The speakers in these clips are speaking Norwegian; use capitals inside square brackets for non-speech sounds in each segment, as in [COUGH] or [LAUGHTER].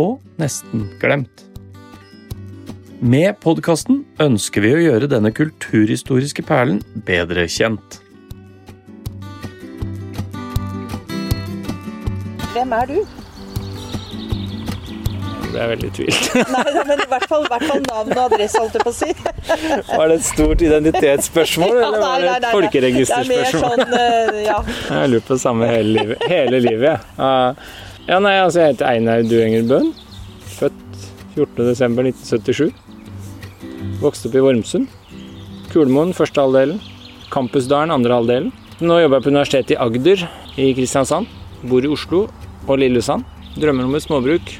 og nesten glemt. Med podkasten ønsker vi å gjøre denne kulturhistoriske perlen bedre kjent. Hvem er du? Det er veldig tvilt. [LAUGHS] Nei, men i hvert fall, hvert fall navn og adresse, holdt jeg på å si. [LAUGHS] Var det et stort identitetsspørsmål, eller var det et folkeregisterspørsmål? Det er mer sånn, eh, ja. [LAUGHS] Jeg har lurt på det samme hele livet, hele livet. Uh, ja, nei, altså, jeg heter Einar Duenger Bøhn. Født 14.12.1977. Vokste opp i Vormsund. Kulmoen første halvdelen. Campusdalen andre halvdelen. Nå jobber jeg på Universitetet i Agder i Kristiansand. Bor i Oslo og Lillesand. Drømmer om et småbruk.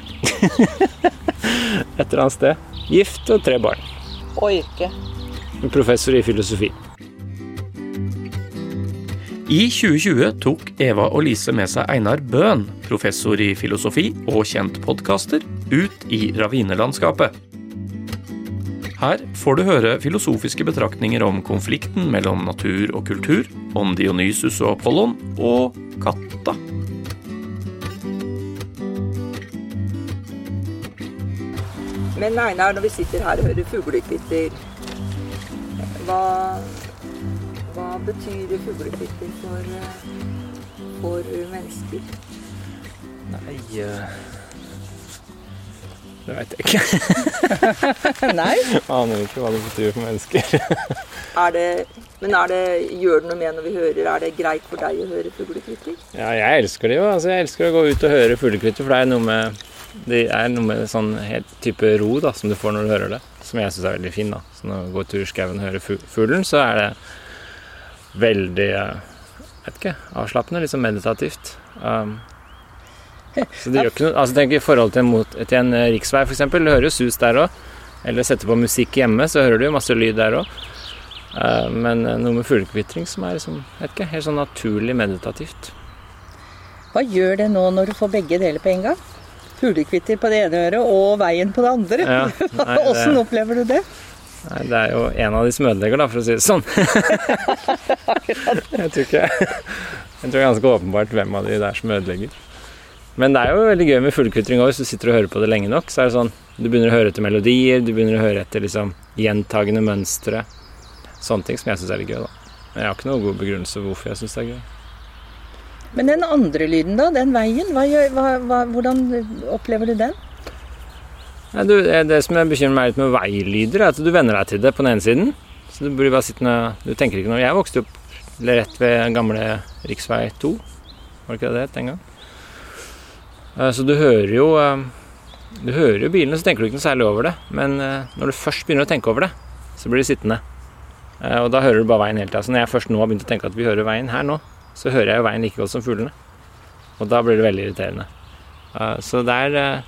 [LAUGHS] Et eller annet sted. Gift og tre barn. Og yrke. Professor i filosofi. I 2020 tok Eva og Lise med seg Einar Bøhn, professor i filosofi og kjent podkaster, ut i ravinelandskapet. Her får du høre filosofiske betraktninger om konflikten mellom natur og kultur, om Dionysus og Apollon og katta. Men Einar, når vi sitter her og hører fuglekvitter, hva, betyr fuglekvitter for, for mennesker? Nei uh, Det veit jeg ikke. [LAUGHS] Nei? Aner ikke hva det betyr for mennesker. [LAUGHS] er det, men er det, gjør det noe med når vi hører? Er det greit for deg å høre fuglekvitter? Ja, jeg elsker det jo. Altså, jeg elsker å gå ut og høre fuglekvitter, for det er noe med det er noe med sånn helt type ro da, som du får når du hører det, som jeg syns er veldig fin. da. Så når du går tur i skauen og hører fuglen, så er det veldig jeg vet ikke, avslappende, litt sånn meditativt. Um, så det gjør ikke noe altså tenk I forhold til en, mot, til en eh, riksvei, f.eks. Du hører jo sus der òg. Eller setter på musikk hjemme, så hører du jo masse lyd der òg. Uh, men eh, noe med fuglekvitring som er liksom, vet ikke, helt sånn naturlig meditativt. Hva gjør det nå når du får begge deler på en gang? fuglekvitter på det ene øret og veien på det andre. Ja, [LAUGHS] nei, opplever du det? Nei, Det er jo en av de som ødelegger, da, for å si det sånn. [LAUGHS] jeg tror ikke Jeg tror det er ganske åpenbart hvem av de det er som ødelegger. Men det er jo veldig gøy med fuglekvitring òg, hvis du sitter og hører på det lenge nok. Så er det sånn Du begynner å høre etter melodier, du begynner å høre etter liksom gjentagende mønstre. Sånne ting som jeg syns er litt gøy, da. Men jeg har ikke noen god begrunnelse for hvorfor jeg syns det er gøy. Men den andre lyden, da? Den veien? Hva, hva, hvordan opplever du den? Ja, du, det som jeg bekymrer meg litt med veilyder, er at du venner deg til det på den ene siden. Så du blir bare sittende Du tenker ikke noe Jeg vokste opp rett ved gamle rv. 2. Var det ikke det det het en gang? Eh, så du hører jo eh, Du hører jo bilene, så tenker du ikke noe særlig over det. Men eh, når du først begynner å tenke over det, så blir du sittende. Og da hører du bare veien hele tida. Så når jeg først nå har begynt å tenke at vi hører veien her nå, så hører jeg jo veien like godt som fuglene. Og da blir det veldig irriterende. Så det er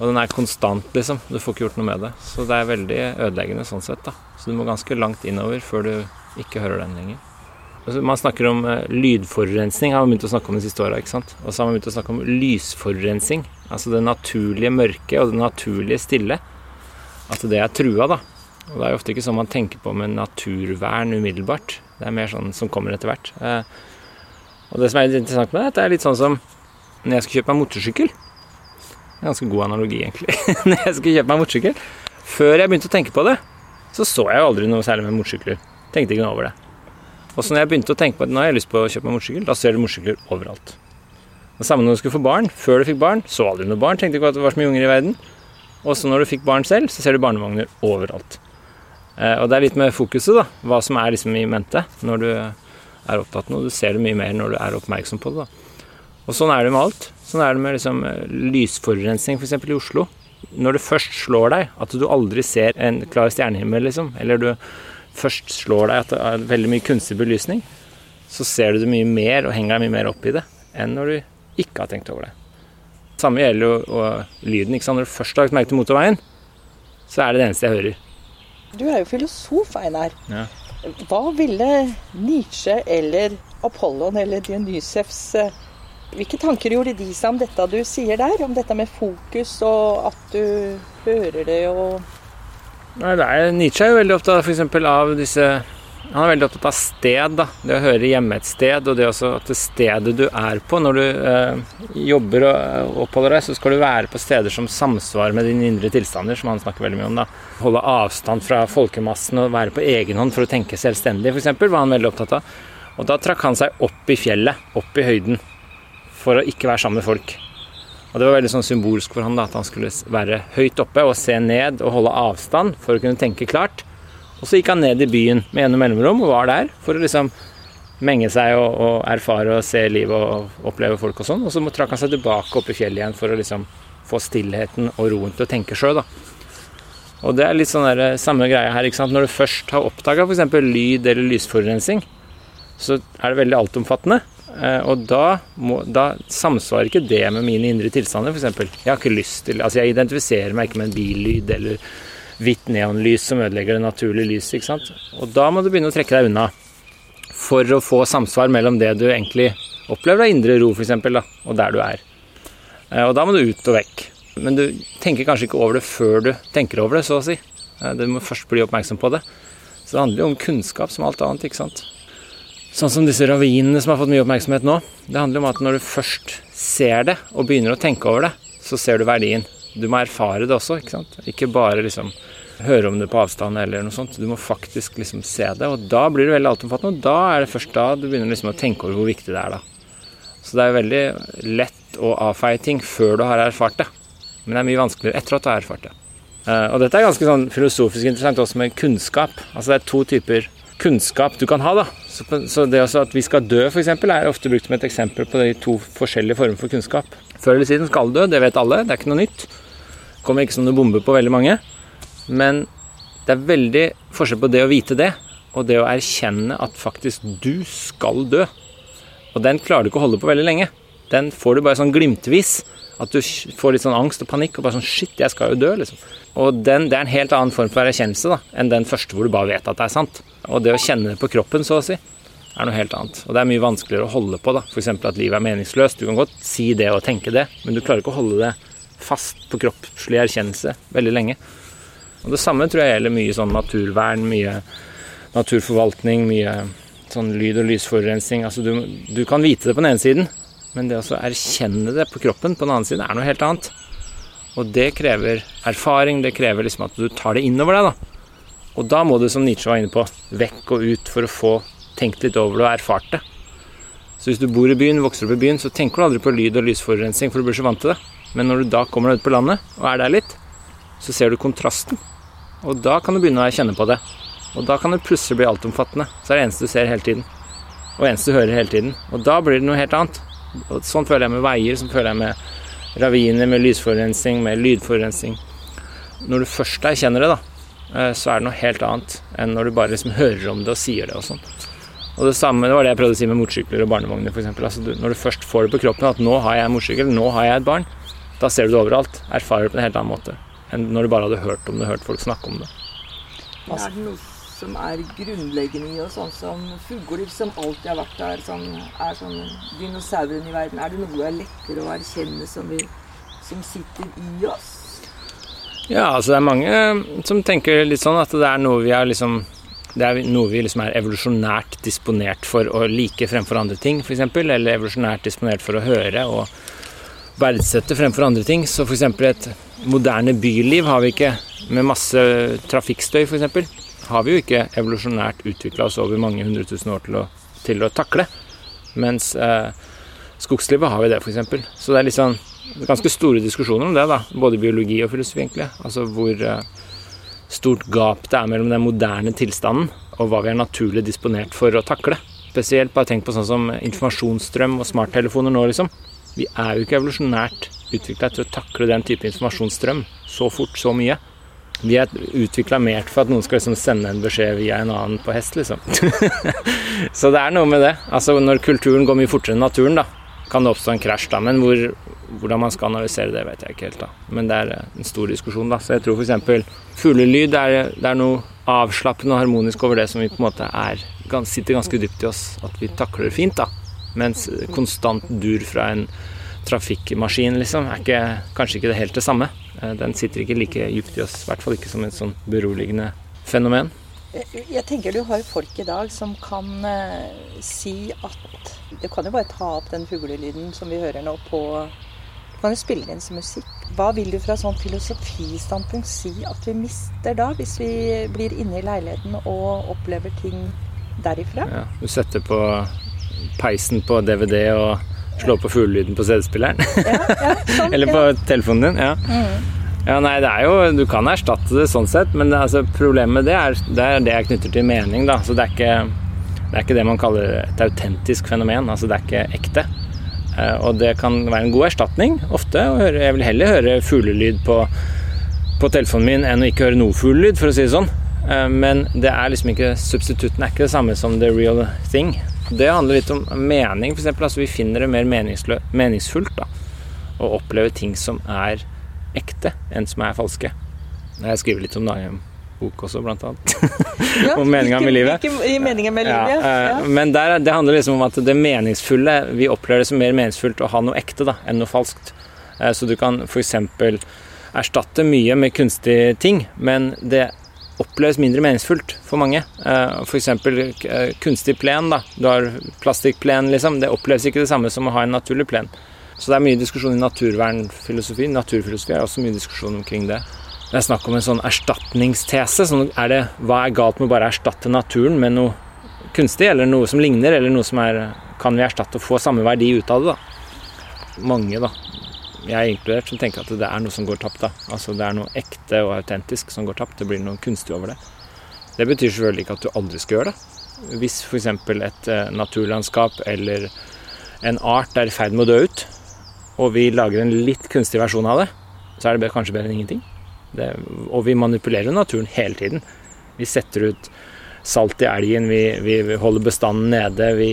Og den er konstant, liksom. Du får ikke gjort noe med det. Så det er veldig ødeleggende sånn sett, da. Så du må ganske langt innover før du ikke hører den lenger. Altså, man snakker om uh, lydforurensning, har man begynt å snakke om de siste åra. Og så har man begynt å snakke om lysforurensning. Altså det naturlige mørket og det naturlige stille. At det er trua, da. Og det er jo ofte ikke sånn man tenker på med naturvern umiddelbart. Det er mer sånn som kommer etter hvert. Uh, og det som er interessant med det, det er litt sånn som når jeg skal kjøpe meg motorsykkel. Ganske god analogi, egentlig. [LAUGHS] når jeg skulle kjøpe meg motorsykkel. Før jeg begynte å tenke på det, så så jeg jo aldri noe særlig med motorsykler. Tenkte ikke noe over det. Og så når jeg begynte å tenke på at nå har jeg lyst på å kjøpe meg motorsykkel, da ser du motorsykler overalt. Det samme når du skulle få barn. Før du fikk barn, så aldri noe barn. Tenkte ikke at det var så mye unger i verden. Og så når du fikk barn selv, så ser du barnevogner overalt. Eh, og det er litt med fokuset, da. Hva som er liksom i mente når du er opptatt av noe. Du ser det mye mer når du er oppmerksom på det. Da. Og sånn er det med alt. Sånn er det med liksom, eh, lysforurensning f.eks. i Oslo. Når det først slår deg at du aldri ser en klar stjernehimmel, liksom, eller du først slår deg at det er veldig mye kunstig belysning, så ser du det mye mer og henger deg mye mer opp i det enn når du ikke har tenkt over det. samme gjelder jo og lyden. ikke sant? Når du først har lagt merke til motorveien, så er det det eneste jeg hører. Du er jo filosof, Einar. Ja. Hva ville Nietzsche eller Apollon eller Dionysevs eh, Hvilke tanker gjorde de seg om dette du sier der? Om dette med fokus og at du hører det og Nei, det er, Nietzsche er jo veldig opptatt for av disse Han er veldig opptatt av sted. da, Det å høre hjemme et sted, og det også at det stedet du er på Når du eh, jobber og oppholder deg, så skal du være på steder som samsvarer med dine indre tilstander, som han snakker veldig mye om. da. Holde avstand fra folkemassen og være på egen hånd for å tenke selvstendig, f.eks., var han veldig opptatt av. Og da trakk han seg opp i fjellet, opp i høyden, for å ikke være sammen med folk. Og Det var veldig sånn symbolsk for han da, at han skulle være høyt oppe og se ned og holde avstand for å kunne tenke klart. Og så gikk han ned i byen med gjennom mellomrom og var der for å liksom menge seg og, og erfare og se livet og oppleve folk og sånn. Og så trakk han seg tilbake opp i fjellet igjen for å liksom få stillheten og roen til å tenke sjøl. Og det er litt sånn der, samme greia her. ikke sant? Når du først har oppdaga f.eks. lyd eller lysforurensning, så er det veldig altomfattende. Eh, og da, må, da, samsvarer ikke det med mine indre tilstander, f.eks. Jeg har ikke lyst til Altså, jeg identifiserer meg ikke med en billyd eller hvitt neonlys som ødelegger det naturlige lyset, ikke sant. Og da må du begynne å trekke deg unna for å få samsvar mellom det du egentlig opplever av indre ro, f.eks., og der du er. Eh, og da må du ut og vekk. Men du tenker kanskje ikke over det før du tenker over det, så å si. Eh, du må først bli oppmerksom på det. Så det handler jo om kunnskap som alt annet, ikke sant. Sånn som disse ravinene som har fått mye oppmerksomhet nå. Det handler om at når du først ser det og begynner å tenke over det, så ser du verdien. Du må erfare det også, ikke sant. Ikke bare liksom høre om det på avstand eller noe sånt. Du må faktisk liksom se det. Og da blir det veldig altomfattende, og da er det først da du begynner liksom å tenke over hvor viktig det er, da. Så det er veldig lett å avfeie ting før du har erfart det. Men det er mye vanskeligere etter at du har erfart det. Eh, og dette er ganske sånn filosofisk interessant også med kunnskap. Altså det er to typer kunnskap du kan ha. da. Så, det også at vi skal dø, f.eks., er ofte brukt som et eksempel på de to forskjellige former for kunnskap. Før eller siden skal dø, det vet alle, det er ikke noe nytt. Kommer ikke som noen bombe på veldig mange. Men det er veldig forskjell på det å vite det, og det å erkjenne at faktisk du skal dø. Og den klarer du ikke å holde på veldig lenge. Den får du bare sånn glimtvis. At du får litt sånn angst og panikk og bare sånn Shit, jeg skal jo dø, liksom. Og den, det er en helt annen form for erkjennelse da, enn den første hvor du bare vet at det er sant. Og det å kjenne det på kroppen, så å si, er noe helt annet. Og det er mye vanskeligere å holde på. da. F.eks. at livet er meningsløst. Du kan godt si det og tenke det, men du klarer ikke å holde det fast på kroppslig erkjennelse veldig lenge. Og Det samme tror jeg gjelder mye sånn naturvern, mye naturforvaltning, mye sånn lyd- og lysforurensning. Altså du, du kan vite det på den ene siden, men det å erkjenne det på kroppen på den annen side er noe helt annet. Og det krever erfaring, det krever liksom at du tar det innover deg. da. Og da må du, som Nietzsche var inne på, vekk og ut for å få tenkt litt over det og erfart det. Så hvis du bor i byen, vokser opp i byen, så tenker du aldri på lyd- og lysforurensning, for du blir så vant til det. Men når du da kommer deg ut på landet og er der litt, så ser du kontrasten. Og da kan du begynne å kjenne på det. Og da kan det plutselig bli altomfattende. Så er det eneste du ser hele tiden. Og eneste du hører hele tiden. Og da blir det noe helt annet. Sånn føler jeg med veier, sånn føler jeg med raviner, med lysforurensning, med lydforurensning. Når du først erkjenner det, da, Eh, så er det noe helt annet enn når du bare liksom hører om det og sier det og sånn. Og det samme det var det jeg prøvde å si med motorsykler og barnevogner f.eks. Altså, når du først får det på kroppen at 'nå har jeg motorsykkel', 'nå har jeg et barn', da ser du det overalt. Erfarer det på en helt annen måte enn når du bare hadde hørt om det, hørt folk snakke om det. Er det noe som er grunnleggende i oss, sånn som fugler som alltid har vært der, som er sånn dinosauren i verden? Er det noe er lettere å erkjenne som, vi, som sitter i oss? Ja, altså det er mange eh, som tenker litt sånn at det er noe vi er liksom det er noe vi liksom er evolusjonært disponert for å like fremfor andre ting, f.eks. Eller evolusjonært disponert for å høre og verdsette fremfor andre ting. Så f.eks. et moderne byliv har vi ikke med masse trafikkstøy, f.eks. Har vi jo ikke evolusjonært utvikla oss over mange hundre tusen år til å, til å takle. Mens eh, skogslivet har vi det, f.eks. Så det er sånn ganske store diskusjoner om det, da. Både biologi og filosofi, egentlig. Altså hvor eh, stort gap det er mellom den moderne tilstanden og hva vi er naturlig disponert for å takle. Spesielt bare tenk på sånn som informasjonsstrøm og smarttelefoner nå, liksom. Vi er jo ikke evolusjonært utvikla til å takle den type informasjonsstrøm så fort, så mye. Vi er utvikla mer for at noen skal liksom sende en beskjed via en annen på hest, liksom. [LAUGHS] så det er noe med det. Altså når kulturen går mye fortere enn naturen, da, kan det oppstå en krasj, da. Men hvor, hvordan man skal analysere det, vet jeg ikke helt. da. Men det er en stor diskusjon. da. Så jeg tror f.eks. fuglelyd er, det er noe avslappende og harmonisk over det som vi på en måte er, sitter ganske dypt i oss. At vi takler fint. da. Mens konstant dur fra en trafikkmaskin liksom, er ikke, kanskje ikke det helt det samme. Eh, den sitter ikke like dypt i oss, i hvert fall ikke som et sånn beroligende fenomen. Jeg tenker du har folk i dag som kan uh, si at Du kan jo bare ta opp den fuglelyden som vi hører nå på Du kan jo spille inn som musikk. Hva vil du fra sånn filosofistandpunkt si at vi mister da, hvis vi blir inne i leiligheten og opplever ting derifra? Ja, du setter på peisen på DVD og slår på fuglelyden på CD-spilleren. Ja, ja, sånn, [LAUGHS] Eller på telefonen din. Ja. Mm. Ja, nei, det er jo Du kan erstatte det sånn sett, men altså, problemet med det er, det er det jeg knytter til mening, da. Så det er ikke det, er ikke det man kaller et autentisk fenomen. Altså det er ikke ekte. Uh, og det kan være en god erstatning ofte. Jeg vil heller høre fuglelyd på, på, telefonen min enn å ikke høre noe fuglelyd, for å si det sånn. Uh, men det er liksom ikke substitutten er ikke det samme som the real thing. Det handler litt om mening, f.eks. Altså, vi finner det mer meningsfullt da, å oppleve ting som er ekte enn som er falske. Jeg skriver litt om det i en bok også, blant annet. Ja, [LAUGHS] om meninga med livet. i meningen med livet, ja. ja. Men der, det handler liksom om at det meningsfulle Vi opplever det som mer meningsfullt å ha noe ekte da, enn noe falskt. Eh, så du kan f.eks. erstatte mye med kunstige ting, men det oppleves mindre meningsfullt for mange. Eh, F.eks. Eh, kunstig plen. da. Du har plastikkplen, liksom. Det oppleves ikke det samme som å ha en naturlig plen. Så det er mye diskusjon i naturvernfilosofi. Naturfilosofi er også mye diskusjon omkring det. Det er snakk om en sånn erstatningstese. Sånn er det, hva er galt med å bare erstatte naturen med noe kunstig, eller noe som ligner, eller noe som er Kan vi erstatte og få samme verdi ut av det, da? Mange, da. Jeg er inkludert, som tenker at det er noe som går tapt. da. Altså Det er noe ekte og autentisk som går tapt. Det blir noe kunstig over det. Det betyr selvfølgelig ikke at du aldri skal gjøre det. Hvis f.eks. et eh, naturlandskap eller en art er i ferd med å dø ut, og vi lager en litt kunstig versjon av det, så er det kanskje bedre enn ingenting. Det, og vi manipulerer naturen hele tiden. Vi setter ut salt i elgen, vi, vi, holder bestanden nede, vi,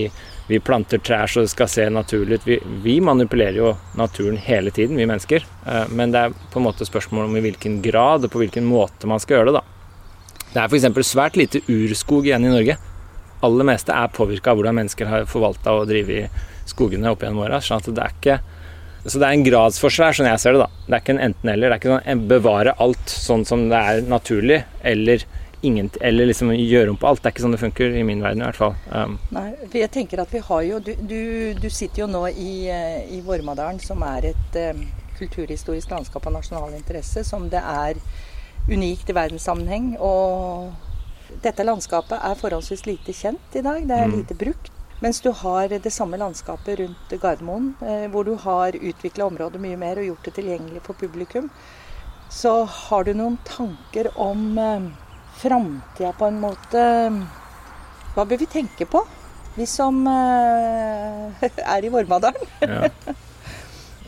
vi, planter trær så det skal se naturlig ut. Vi, manipulerer jo naturen hele tiden, vi mennesker. Eh, men det er på en måte spørsmål om i hvilken grad og på hvilken måte man skal gjøre det. da. Det er f.eks. svært lite urskog igjen i Norge. Aller meste er påvirka av hvordan mennesker har forvalta og drevet skogene opp gjennom åra. Sånn så det er en gradsforskjell sånn jeg ser det. da. Det er ikke en enten-eller. Det er ikke sånn bevare alt sånn som det er naturlig, eller, ingen, eller liksom gjøre om på alt. Det er ikke sånn det funker i min verden i hvert fall. Um. Nei, for jeg tenker at vi har jo Du, du, du sitter jo nå i, eh, i Vormadalen, som er et um, kulturhistorisk landskap av nasjonal interesse, som det er unikt i verdenssammenheng. Og dette landskapet er forholdsvis lite kjent i dag. Det er mm. lite brukt. Mens du har det samme landskapet rundt Gardermoen, eh, hvor du har utvikla området mye mer og gjort det tilgjengelig for publikum. Så har du noen tanker om eh, framtida på en måte Hva bør vi tenke på, vi som eh, [LAUGHS] er i Vormadalen? ja.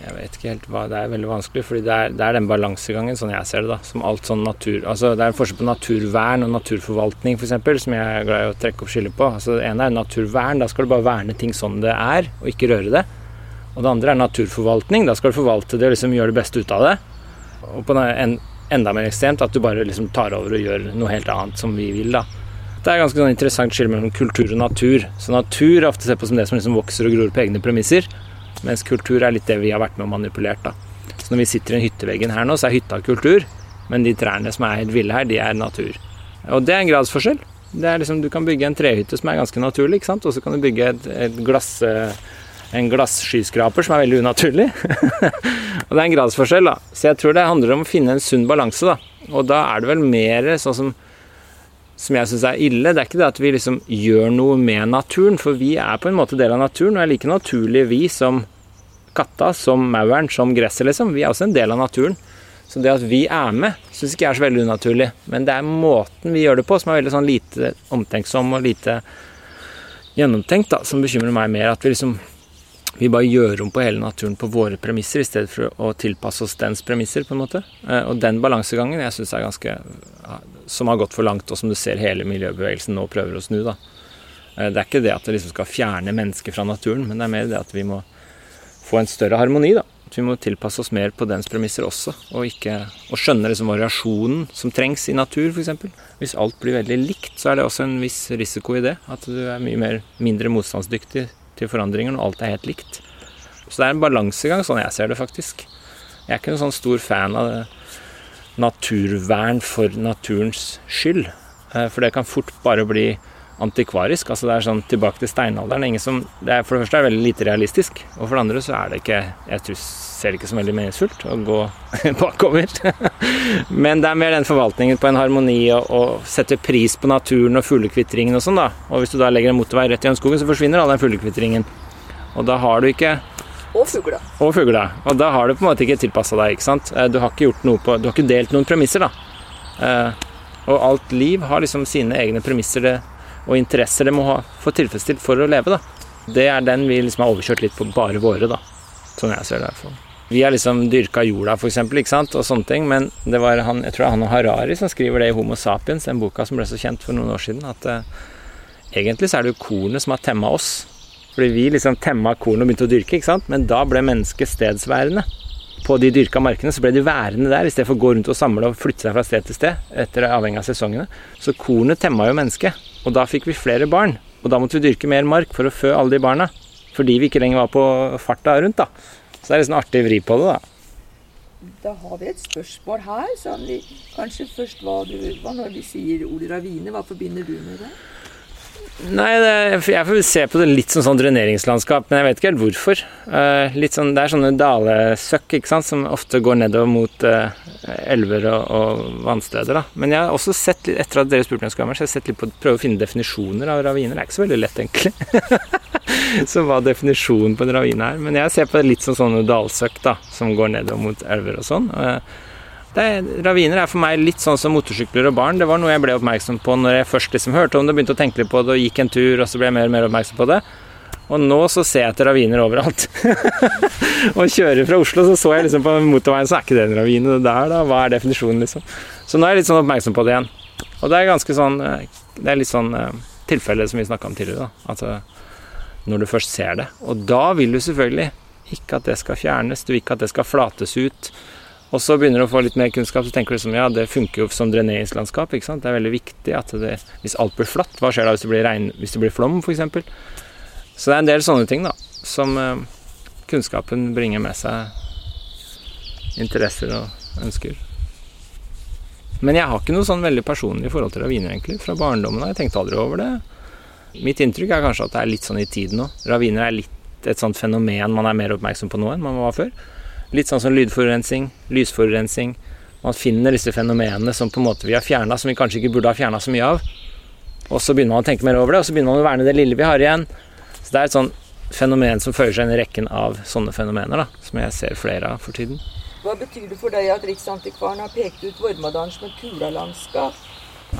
Jeg vet ikke helt hva Det er veldig vanskelig, fordi det er, det er den balansegangen, sånn jeg ser det, da. Som alt sånn natur Altså det er en forskjell på naturvern og naturforvaltning, f.eks., som jeg er glad i å trekke opp skille på. Altså Det ene er naturvern, da skal du bare verne ting sånn det er, og ikke røre det. Og det andre er naturforvaltning, da skal du forvalte det og liksom gjøre det beste ut av det. Og på en, enda mer ekstremt at du bare liksom tar over og gjør noe helt annet som vi vil, da. Det er ganske sånn interessant skille mellom kultur og natur. Så natur er ofte sett på som det som liksom vokser og gror på egne premisser. Mens kultur er litt det vi har vært med og manipulert. da. Så når vi sitter i den hytteveggen her nå, så er hytta kultur. Men de trærne som er helt ville her, de er natur. Og det er en gradsforskjell. Det er liksom, du kan bygge en trehytte som er ganske naturlig, ikke sant? og så kan du bygge et, et glass, en glasskyskraper som er veldig unaturlig. [LAUGHS] og det er en gradsforskjell, da. Så jeg tror det handler om å finne en sunn balanse, da. Og da er det vel mer sånn som som jeg syns er ille, det er ikke det at vi liksom gjør noe med naturen, for vi er på en måte del av naturen, og er like naturlige vi som katta, som mauren, som gresset, liksom. Vi er også en del av naturen. Så det at vi er med, syns ikke jeg er så veldig unaturlig. Men det er måten vi gjør det på som er veldig sånn lite omtenksom og lite gjennomtenkt, da, som bekymrer meg mer. At vi liksom vi bare gjør om på hele naturen på våre premisser, i stedet for å tilpasse oss dens premisser. på en måte. Eh, og den balansegangen jeg synes er ganske Som har gått for langt, og som du ser hele miljøbevegelsen nå prøver å snu. da. Eh, det er ikke det at det liksom skal fjerne mennesker fra naturen, men det er mer det at vi må få en større harmoni. da. at vi må tilpasse oss mer på dens premisser også, og, ikke, og skjønne liksom variasjonen som trengs i natur, f.eks. Hvis alt blir veldig likt, så er det også en viss risiko i det. At du er mye mer, mindre motstandsdyktig til forandringer når alt er helt likt. Så det er en balansegang, sånn jeg ser det faktisk. Jeg er ikke noen sånn stor fan av det naturvern for naturens skyld. Eh, for det kan fort bare bli antikvarisk. altså Det er sånn tilbake til steinalderen. Som, det er, for det første er det veldig lite realistisk, og for det andre så er det ikke Jeg tror, ser det ikke som veldig meningsfullt å gå [LAUGHS] bakover. Men det er mer den forvaltningen på en harmoni og, og sette pris på naturen og fuglekvitringen og sånn, da. Og hvis du da legger en motorvei rett gjennom skogen, så forsvinner all den fuglekvitringen. Og da har du ikke og fugla. Og fugla. Og da har du på en måte ikke tilpassa deg, ikke sant. Eh, du har ikke gjort noe på Du har ikke delt noen premisser, da. Eh, og alt liv har liksom sine egne premisser det, og interesser det må ha, få tilfredsstilt for å leve, da. Det er den vi liksom har overkjørt litt på bare våre, da. Sånn jeg ser det hvert fall. Vi har liksom dyrka jorda, for eksempel, ikke sant, og sånne ting, men det var han, jeg tror det er han Harari som skriver det i Homo sapiens, den boka som ble så kjent for noen år siden, at eh, egentlig så er det jo kornet som har temma oss. Fordi vi liksom temma kornet og begynte å dyrke, ikke sant? men da ble mennesket stedsværende. På de dyrka markene så ble de værende der, i stedet for å gå rundt og samle og flytte seg fra sted til sted. etter avhengig av sesongene. Så kornet temma jo mennesket. Og da fikk vi flere barn. Og da måtte vi dyrke mer mark for å fø alle de barna. Fordi vi ikke lenger var på farta rundt, da. Så det er liksom artig vri på det, da. Da har vi et spørsmål her. Sånn, kanskje først hva du hva Når vi sier ordet ravine, hva forbinder du med det? Nei, det, jeg får se på det litt som sånn dreneringslandskap, men jeg vet ikke helt hvorfor. Uh, sånn, det er sånne dalesøkk ikke sant, som ofte går nedover mot uh, elver og, og, vannsteder. Da. Men jeg har også sett, litt, etter at dere spurte om jeg så har jeg sett litt på å prøve å finne definisjoner av raviner. Det er ikke så veldig lett, egentlig. [LAUGHS] så hva definisjonen på en ravin er. Men jeg ser på det litt som sånne dalsøkk da, som går nedover mot elver og sånn. Uh, er, raviner er for meg litt sånn som motorsykler og barn. Det var noe jeg ble oppmerksom på når jeg først liksom hørte om det, begynte å tenke litt på det og gikk en tur, og så ble jeg mer og mer oppmerksom på det. Og nå så ser jeg etter raviner overalt. [LAUGHS] og kjører fra Oslo, så så jeg liksom på motorveien, så er ikke det en ravine der, da. Hva er definisjonen, liksom? Så nå er jeg litt sånn oppmerksom på det igjen. Og det er ganske sånn eh, Det er litt sånn uh, tilfelle som vi snakka om tidligere, da. Altså når du først ser det. Og da vil du selvfølgelig ikke at det skal fjernes, du vil ikke at det skal flates ut. Og så begynner du å få litt mer kunnskap, så tenker du som ja, det funker jo som dreneringslandskap. ikke sant? Det er veldig viktig at det, hvis alt blir flatt, hva skjer da hvis det blir, regn, hvis det blir flom f.eks.? Så det er en del sånne ting da, som uh, kunnskapen bringer med seg interesser og ønsker. Men jeg har ikke noe sånn veldig personlig forhold til raviner, egentlig. Fra barndommen av. Jeg tenkte aldri over det. Mitt inntrykk er kanskje at det er litt sånn i tiden nå. Raviner er litt et sånt fenomen man er mer oppmerksom på nå enn man var før. Litt sånn som lydforurensning, lysforurensning. Man finner disse fenomenene som på en måte vi har fjerna, som vi kanskje ikke burde ha fjerna så mye av. Og så begynner man å tenke mer over det, og så begynner man å verne det lille vi har igjen. Så det er et sånn fenomen som føyer seg inn i rekken av sånne fenomener, da, som jeg ser flere av for tiden. Hva betyr det for deg at Riksantikvaren har pekt ut Vormadalen som et kulalandskap?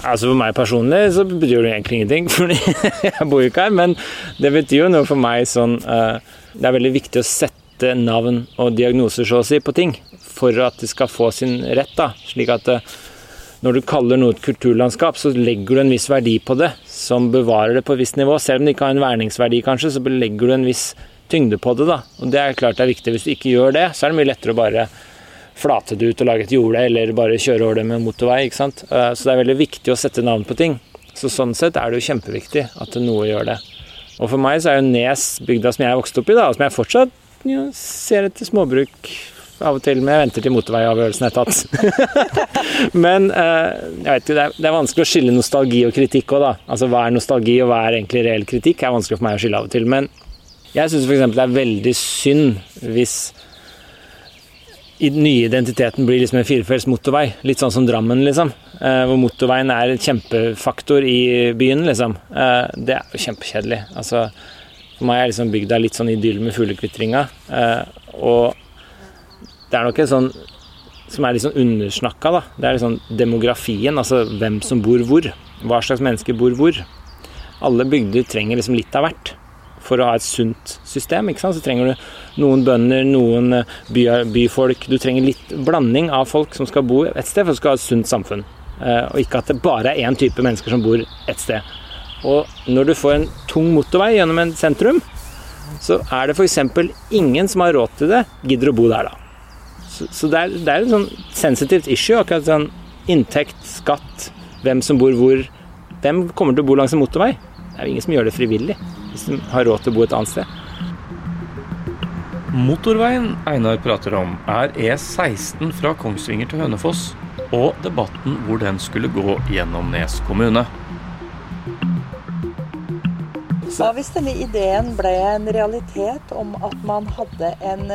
Altså For meg personlig så betyr det egentlig ingenting, [LAUGHS] fordi jeg bor jo ikke her. Men det betyr jo noe for meg sånn uh, Det er veldig viktig å sette sette navn og diagnoser så å si, på ting for at det skal få sin rett. da, slik at eh, når du kaller noe et kulturlandskap, så legger du en viss verdi på det, som bevarer det på et visst nivå. Selv om det ikke har en verningsverdi, kanskje, så legger du en viss tyngde på det. da, og Det er klart det er viktig. Hvis du ikke gjør det, så er det mye lettere å bare flate det ut og lage et jorde, eller bare kjøre over det med motorvei. ikke sant? Eh, så det er veldig viktig å sette navn på ting. Så Sånn sett er det jo kjempeviktig at noe gjør det. Og for meg så er jo Nes bygda som jeg vokste opp i, da, og som jeg fortsatt ja, ser etter småbruk av og til, men jeg venter til motorveiavgjørelsen er tatt. [LAUGHS] men eh, jeg vet ikke, det er, vanskelig å skille nostalgi og kritikk òg, da. Altså hva er nostalgi, og hva er egentlig reell kritikk? Er vanskelig for meg å skille av og til. Men jeg syns f.eks. det er veldig synd hvis i den nye identiteten blir liksom en firefelts motorvei. Litt sånn som Drammen, liksom. Eh, hvor motorveien er en kjempefaktor i byen, liksom. Eh, det er jo kjempekjedelig. Altså for meg er liksom bygda litt sånn idyll med fuglekvitringa. Eh, og det er nok en sånn som er litt sånn undersnakka, da. Det er liksom demografien, altså hvem som bor hvor. Hva slags mennesker bor hvor. Alle bygder trenger liksom litt av hvert for å ha et sunt system. ikke sant? Så trenger du noen bønder, noen eh, by, byfolk. Du trenger litt blanding av folk som skal bo et sted for du skal ha et sunt samfunn. Eh, og ikke at det bare er én type mennesker som bor et sted. Og når du får en tung motorvei gjennom en sentrum, så er det f.eks. ingen som har råd til det, gidder å bo der da. Så, så det, er, det er et sånn sensitivt issue. akkurat sånn Inntekt, skatt, hvem som bor hvor. Hvem kommer til å bo langs en motorvei? Det er jo ingen som gjør det frivillig, hvis de har råd til å bo et annet sted. Motorveien Einar prater om, er E16 fra Kongsvinger til Hønefoss, og debatten hvor den skulle gå gjennom Nes kommune. Hva hvis denne ideen ble en realitet om at man hadde en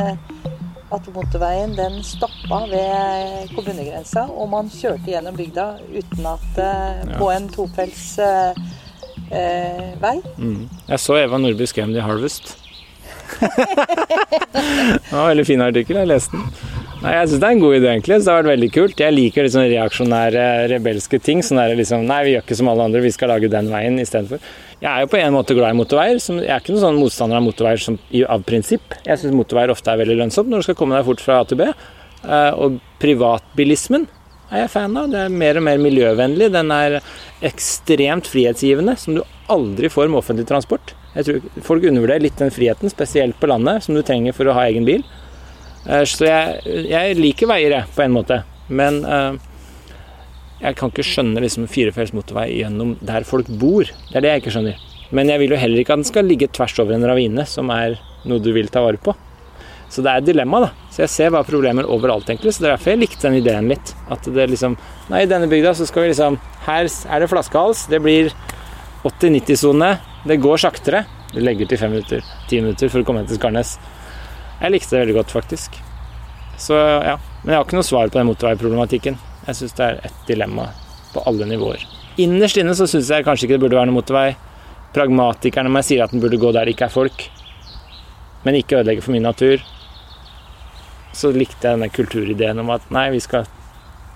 at motorveien den stoppa ved kommunegrensa, og man kjørte gjennom bygda uten at ja. på en tofelts eh, eh, vei? Mm. Jeg så Eva Nordby skrev om i Harvest. det var en veldig fin artikkel. Jeg leste den. Nei, Jeg syns det er en god idé, egentlig. Så det har vært veldig kult. Jeg liker sånn reaksjonære, rebelske ting. Sånn der liksom Nei, vi gjør ikke som alle andre, vi skal lage den veien istedenfor. Jeg er jo på en måte glad i motorveier. Som, jeg er ikke noen sånn motstander av motorveier som, av prinsipp. Jeg syns motorveier ofte er veldig lønnsomt når du skal komme deg fort fra A til B. Uh, og privatbilismen er jeg fan av. Det er mer og mer miljøvennlig. Den er ekstremt frihetsgivende, som du aldri får med offentlig transport. Jeg tror Folk undervurderer litt den friheten, spesielt på landet, som du trenger for å ha egen bil. Uh, så jeg, jeg, liker veier, jeg, på en måte. Men uh, jeg kan ikke skjønne liksom firefelts motorvei gjennom der folk bor. Det er det jeg ikke skjønner. Men jeg vil jo heller ikke at den skal ligge tvers over en ravine, som er noe du vil ta vare på. Så det er et dilemma, da. Så jeg ser hva problemer overalt, egentlig. Så det er derfor jeg likte den ideen litt. At det liksom Nei, i denne bygda så skal vi liksom Her er det flaskehals. Det blir 80-90-sone. Det går saktere. Du legger til fem minutter, ti minutter for å komme til Skarnes. Jeg likte det veldig godt, faktisk. Så ja. Men jeg har ikke noe svar på den motorveiproblematikken. Jeg syns det er et dilemma på alle nivåer. Innerst inne så syns jeg kanskje ikke det burde være noen motorvei. Pragmatikerne meg sier at den burde gå der det ikke er folk, men ikke ødelegge for min natur. Så likte jeg denne kulturideen om at nei, vi skal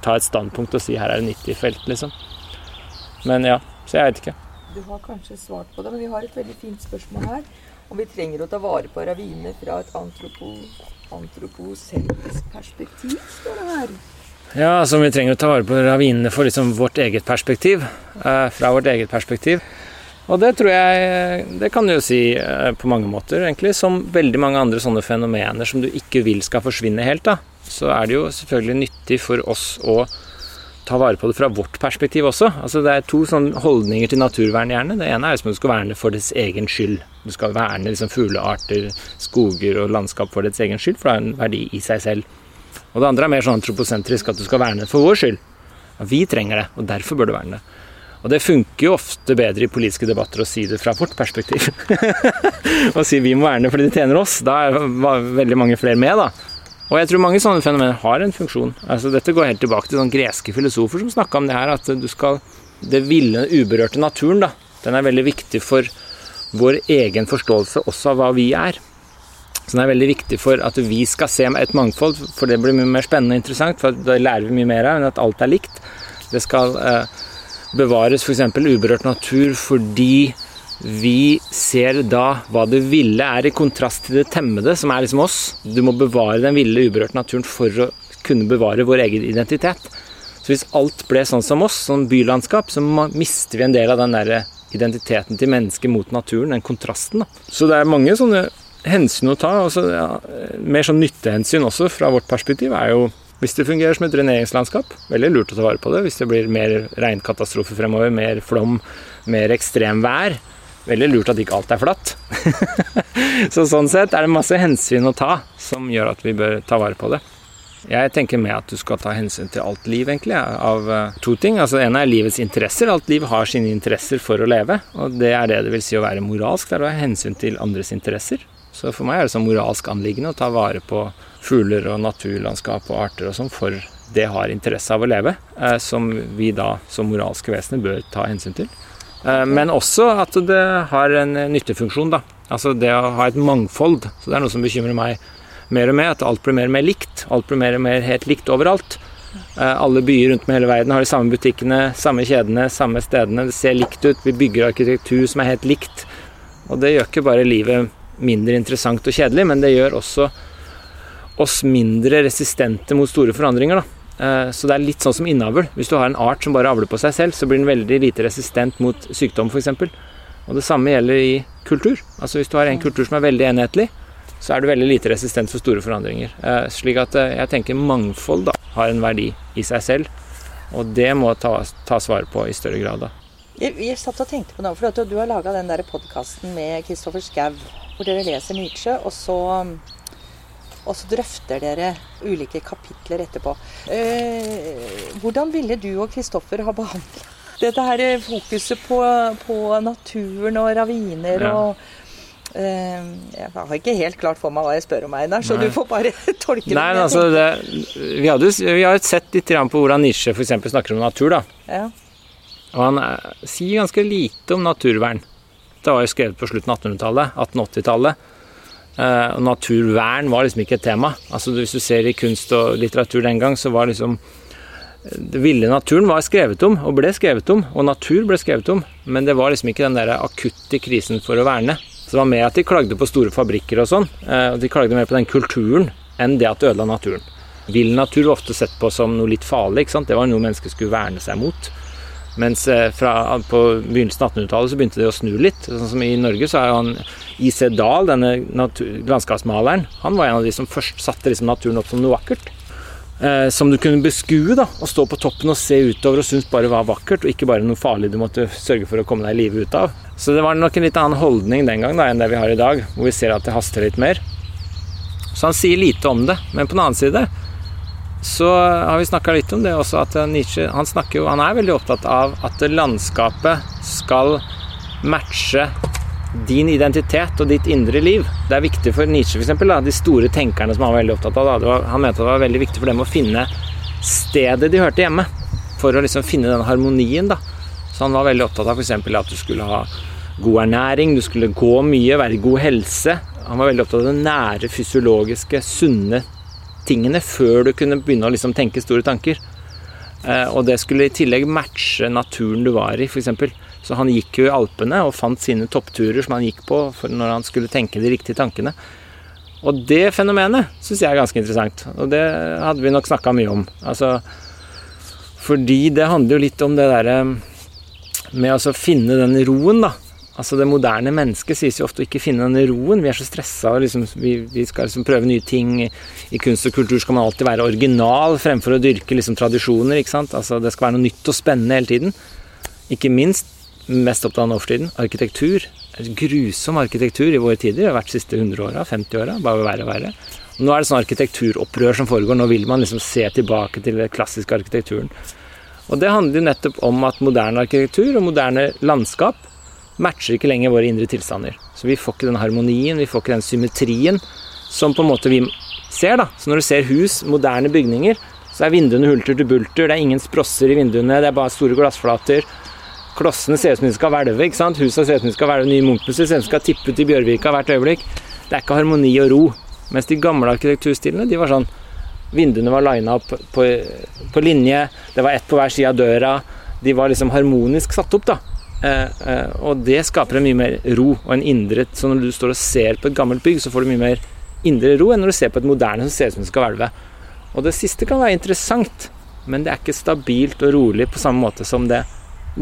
ta et standpunkt og si her er det 90 felt, liksom. Men ja, så jeg vet ikke. Du har kanskje svart på det, men vi har et veldig fint spørsmål her. Om vi trenger å ta vare på raviner fra et antropo, antroposentrisk perspektiv, står det her. Ja, som vi trenger å ta vare på ravinene for liksom vårt eget perspektiv. Eh, fra vårt eget perspektiv. Og det tror jeg Det kan du jo si eh, på mange måter, egentlig. Som veldig mange andre sånne fenomener som du ikke vil skal forsvinne helt, da. Så er det jo selvfølgelig nyttig for oss å ta vare på det fra vårt perspektiv også. Altså Det er to sånne holdninger til naturvern, gjerne. Det ene er liksom at du skal verne for dets egen skyld. Du skal verne liksom fuglearter, skoger og landskap for dets egen skyld, for det har en verdi i seg selv. Og det andre er mer sånn antroposentrisk, at du skal verne for vår skyld. Vi trenger det, og derfor bør du verne det. Og det funker jo ofte bedre i politiske debatter å si det fra vårt perspektiv. [LAUGHS] Å si vi må verne fordi de tjener oss. Da er veldig mange flere med, da. Og jeg tror mange sånne fenomener har en funksjon. Altså Dette går helt tilbake til sånne greske filosofer som snakka om det her, at du skal Det ville, uberørte naturen, da. Den er veldig viktig for vår egen forståelse også av hva vi er. Så det er veldig viktig for at vi skal se et mangfold, for det blir mye mer spennende og interessant. For da lærer vi mye mer av enn at alt er likt. Det skal eh, bevares f.eks. uberørt natur fordi vi ser da hva det ville er i kontrast til det temmede, som er liksom oss. Du må bevare den ville, uberørte naturen for å kunne bevare vår egen identitet. Så hvis alt ble sånn som oss, sånn bylandskap, så mister vi en del av den der identiteten til mennesket mot naturen, den kontrasten. Da. Så det er mange sånne hensyn å ta. Også, ja, mer sånn nyttehensyn også, fra vårt perspektiv, er jo hvis det fungerer som et dreneringslandskap, veldig lurt å ta vare på det. Hvis det blir mer regnkatastrofer fremover, mer flom, mer ekstremvær, veldig lurt at ikke alt er flatt. [LAUGHS] så sånn sett er det masse hensyn å ta som gjør at vi bør ta vare på det. Jeg tenker med at du skal ta hensyn til alt liv, egentlig, av uh, to ting. Altså, ene er livets interesser. Alt liv har sine interesser for å leve. Og det er det det vil si å være moralsk. Det er å ha hensyn til andres interesser. Så for meg er det sånn moralsk anliggende å ta vare på fugler og naturlandskap og arter og sånn, for det har interesse av å leve, eh, som vi da som moralske vesener bør ta hensyn til. Eh, men også at det har en nyttefunksjon, da. Altså det å ha et mangfold. Så det er noe som bekymrer meg mer og mer, at alt blir mer og mer likt. Alt blir mer og mer helt likt overalt. Eh, alle byer rundt med hele verden har de samme butikkene, samme kjedene, samme stedene. Det ser likt ut. Vi bygger arkitektur som er helt likt. Og det gjør ikke bare livet mindre interessant og kjedelig, men det gjør også oss mindre resistente mot store forandringer. Da. Eh, så det er litt sånn som innavl. Hvis du har en art som bare avler på seg selv, så blir den veldig lite resistent mot sykdom f.eks. Og det samme gjelder i kultur. Altså Hvis du har en kultur som er veldig enhetlig, så er du veldig lite resistent for store forandringer. Eh, slik at eh, jeg tenker mangfold da, har en verdi i seg selv. Og det må tas ta vare på i større grad. da. Jeg, jeg satt og tenkte på noe, for du har laga den podkasten med Kristoffer Schou, hvor dere leser Nietzsche, og så, og så drøfter dere ulike kapitler etterpå. Eh, hvordan ville du og Kristoffer ha behandla dette her fokuset på, på naturen og raviner Ja. og eh, Jeg har ikke helt klart for meg hva jeg spør om, Einar, så Nei. du får bare [LAUGHS] tolke det. Nei, altså, det, vi, hadde, vi har sett litt på hvordan Nietzsche f.eks. snakker om natur. da. ja. Og han eh, sier ganske lite om naturvern. Det var jo skrevet på slutten av 1800-tallet, 1880-tallet. Eh, og naturvern var liksom ikke et tema. Altså Hvis du ser i kunst og litteratur den gang, så var liksom Det ville naturen var skrevet om, og ble skrevet om, og natur ble skrevet om, men det var liksom ikke den der akutte krisen for å verne. Så det var mer at de klagde på store fabrikker og sånn, eh, og de klagde mer på den kulturen enn det at det ødela naturen. Vill natur var ofte sett på som noe litt farlig, ikke sant? det var noe mennesker skulle verne seg mot. Mens eh, fra, på begynnelsen av 1800-tallet så begynte det å snu litt. Sånn som I Norge så er jo han I.C. Dahl, denne natur, landskapsmaleren, han var en av de som først satte liksom naturen opp som noe vakkert. Eh, som du kunne beskue da, og stå på toppen og se utover og synes bare var vakkert, og ikke bare noe farlig du måtte sørge for å komme deg i live ut av. Så det var nok en litt annen holdning den gang da, enn det vi har i dag, hvor vi ser at det haster litt mer. Så han sier lite om det. Men på den annen side så har vi snakka litt om det også, at Nietzsche han jo, han er veldig opptatt av at landskapet skal matche din identitet og ditt indre liv. Det er viktig for Nietzsche, eksempel, de store tenkerne som han var veldig opptatt av. Var, han mente det var veldig viktig for dem å finne stedet de hørte hjemme, for å liksom finne den harmonien. da. Så han var veldig opptatt av f.eks. at du skulle ha god ernæring, du skulle gå mye, være i god helse. Han var veldig opptatt av det nære, fysiologiske, sunne tingene før du kunne begynne å liksom tenke store tanker. Eh, og det skulle i tillegg matche naturen du var i, f.eks. Så han gikk jo i Alpene og fant sine toppturer som han gikk på når han skulle tenke de riktige tankene. Og det fenomenet syns jeg er ganske interessant, og det hadde vi nok snakka mye om. Altså, fordi det handler jo litt om det derre med å finne den roen, da. Altså Det moderne mennesket sies jo ofte å ikke finne den roen. Vi er så stressa. Liksom, vi, vi skal liksom prøve nye ting. I kunst og kultur skal man alltid være original fremfor å dyrke liksom tradisjoner. ikke sant? Altså Det skal være noe nytt og spennende hele tiden. Ikke minst, mest opptatt av nå for tiden, arkitektur. Grusom arkitektur i våre tider. Det har vært de siste 100 åra, 50 åra. Bare verre og verre. Nå er det sånn arkitekturopprør som foregår. Nå vil man liksom se tilbake til den klassiske arkitekturen. Og det handler jo nettopp om at moderne arkitektur og moderne landskap matcher ikke lenger våre indre tilstander. Så vi får ikke den harmonien, vi får ikke den symmetrien som på en måte vi ser. da. Så når du ser hus, moderne bygninger, så er vinduene hulter til bulter, det er ingen sprosser i vinduene, det er bare store glassflater. Klossene ser ut som de skal hvelve, ikke sant? Husa ser ut som de skal hvelve, nye Munch-museet ser ut som de skal tippe ut i Bjørvika hvert øyeblikk. Det er ikke harmoni og ro. Mens de gamle arkitekturstilene, de var sånn Vinduene var lina opp på, på linje, det var ett på hver side av døra. De var liksom harmonisk satt opp, da. Eh, eh, og det skaper en mye mer ro og en indre Så når du står og ser på et gammelt bygg, så får du mye mer indre ro enn når du ser på et moderne som ser ut som det skal hvelve. Og det siste kan være interessant, men det er ikke stabilt og rolig på samme måte som det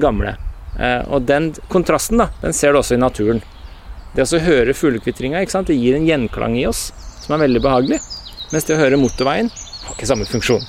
gamle. Eh, og den kontrasten, da, den ser du også i naturen. Det å høre fuglekvitringa, det gir en gjenklang i oss som er veldig behagelig. Mens det å høre motorveien har ikke samme funksjon.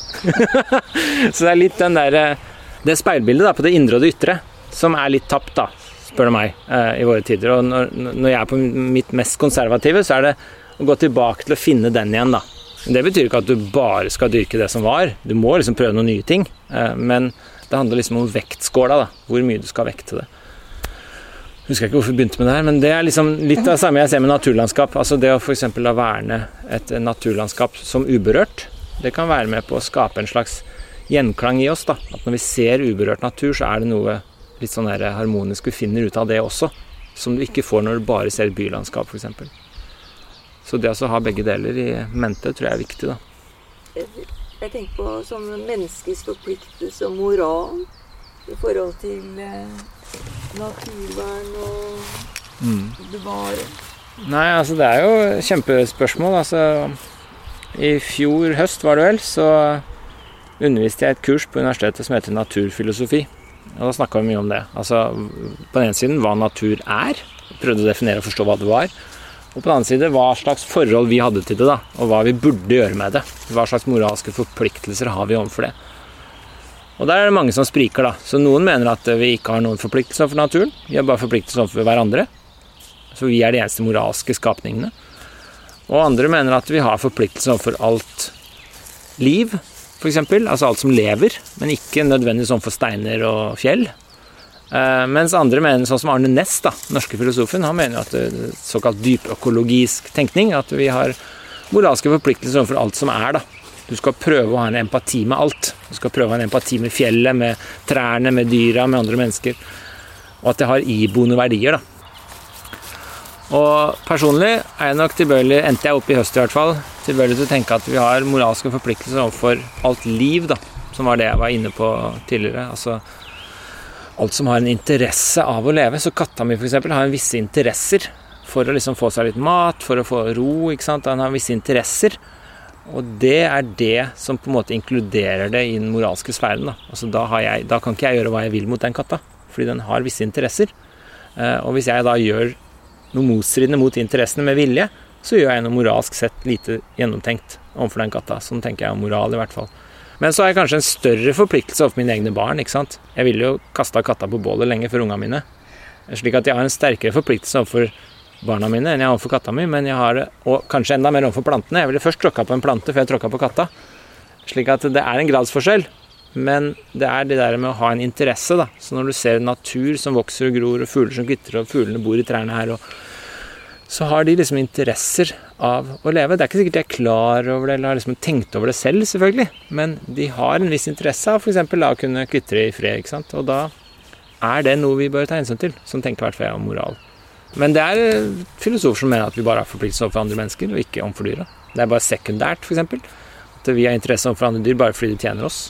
[LAUGHS] så det er litt den der, det speilbildet da, på det indre og det ytre som er litt tapt, da, spør du meg, eh, i våre tider. Og når, når jeg er på mitt mest konservative, så er det å gå tilbake til å finne den igjen, da. Det betyr ikke at du bare skal dyrke det som var. Du må liksom prøve noen nye ting. Eh, Men det handler liksom om vektskåla, da. Hvor mye du skal vekte det. Husker ikke hvorfor vi begynte med det her, men det er liksom litt av det samme jeg ser med naturlandskap. Altså det å f.eks. la verne et naturlandskap som uberørt, det kan være med på å skape en slags gjenklang i oss. da. At når vi ser uberørt natur, så er det noe litt sånn der harmonisk Du finner ut av det også. Som du ikke får når du bare ser et bylandskap, f.eks. Så det å ha begge deler i mente tror jeg er viktig, da. Jeg tenker på som menneskets forpliktelse og moral i forhold til eh, naturvern og bevare. Nei, altså det er jo kjempespørsmål. Altså I fjor høst var det vel, så underviste jeg et kurs på universitetet som heter naturfilosofi. Og da snakka vi mye om det. Altså på den ene siden hva natur er. Prøvde å definere og forstå hva det var. Og på den annen side hva slags forhold vi hadde til det, da, og hva vi burde gjøre med det. Hva slags moralske forpliktelser har vi overfor det. Og der er det mange som spriker, da. Så noen mener at vi ikke har noen forpliktelser overfor naturen. Vi har bare forpliktelser overfor hverandre. Så vi er de eneste moralske skapningene. Og andre mener at vi har forpliktelser overfor alt liv, f.eks. Altså alt som lever, men ikke nødvendigvis for steiner og fjell. Eh, mens andre mener, sånn som Arne Næss, da, norske filosofen, han mener at det er såkalt dypøkologisk tenkning, at vi har moralske forpliktelser overfor alt som er. da. Du skal prøve å ha en empati med alt. Du skal prøve å ha en empati med fjellet, med trærne, med dyra, med andre mennesker. Og at det har iboende verdier, da. Og personlig er jeg nok tilbøyelig, endte jeg opp i høst i hvert fall, tilbøyelig til å tenke at vi har moralske forpliktelser overfor alt liv, da. Som var det jeg var inne på tidligere. Altså alt som har en interesse av å leve. Så katta mi f.eks. har en visse interesser for å liksom få seg litt mat, for å få ro. ikke sant? Den har visse interesser. Og det er det som på en måte inkluderer det i den moralske sfæren. Da, altså, da, jeg, da kan ikke jeg gjøre hva jeg vil mot den katta, fordi den har visse interesser. Eh, og hvis jeg da gjør noe motstridende mot interessene med vilje, så gjør jeg noe moralsk sett lite gjennomtenkt overfor den katta. Sånn tenker jeg om moral, i hvert fall. Men så har jeg kanskje en større forpliktelse overfor mine egne barn. ikke sant? Jeg ville jo kasta katta på bålet lenge for unga mine. Slik at jeg har en sterkere forpliktelse overfor barna mine enn jeg har overfor katta mi. Men jeg har det, og kanskje enda mer overfor plantene. Jeg ville først tråkka på en plante før jeg tråkka på katta. Slik at det er en gradsforskjell. Men det er det der med å ha en interesse, da. Så når du ser natur som vokser og gror, og fugler som kvitrer, og fuglene bor i trærne her, og så har de liksom interesser av å leve. Det er ikke sikkert de er klar over det eller har liksom tenkt over det selv, selvfølgelig. Men de har en viss interesse av f.eks. å kunne kvitre i fred. ikke sant? Og da er det noe vi bør ta hensyn til, som tenker i hvert fall om moral. Men det er filosofer som mener at vi bare har forpliktelser overfor andre mennesker, og ikke overfor dyra. Det er bare sekundært, f.eks. At vi har interesse overfor andre dyr bare fordi de tjener oss.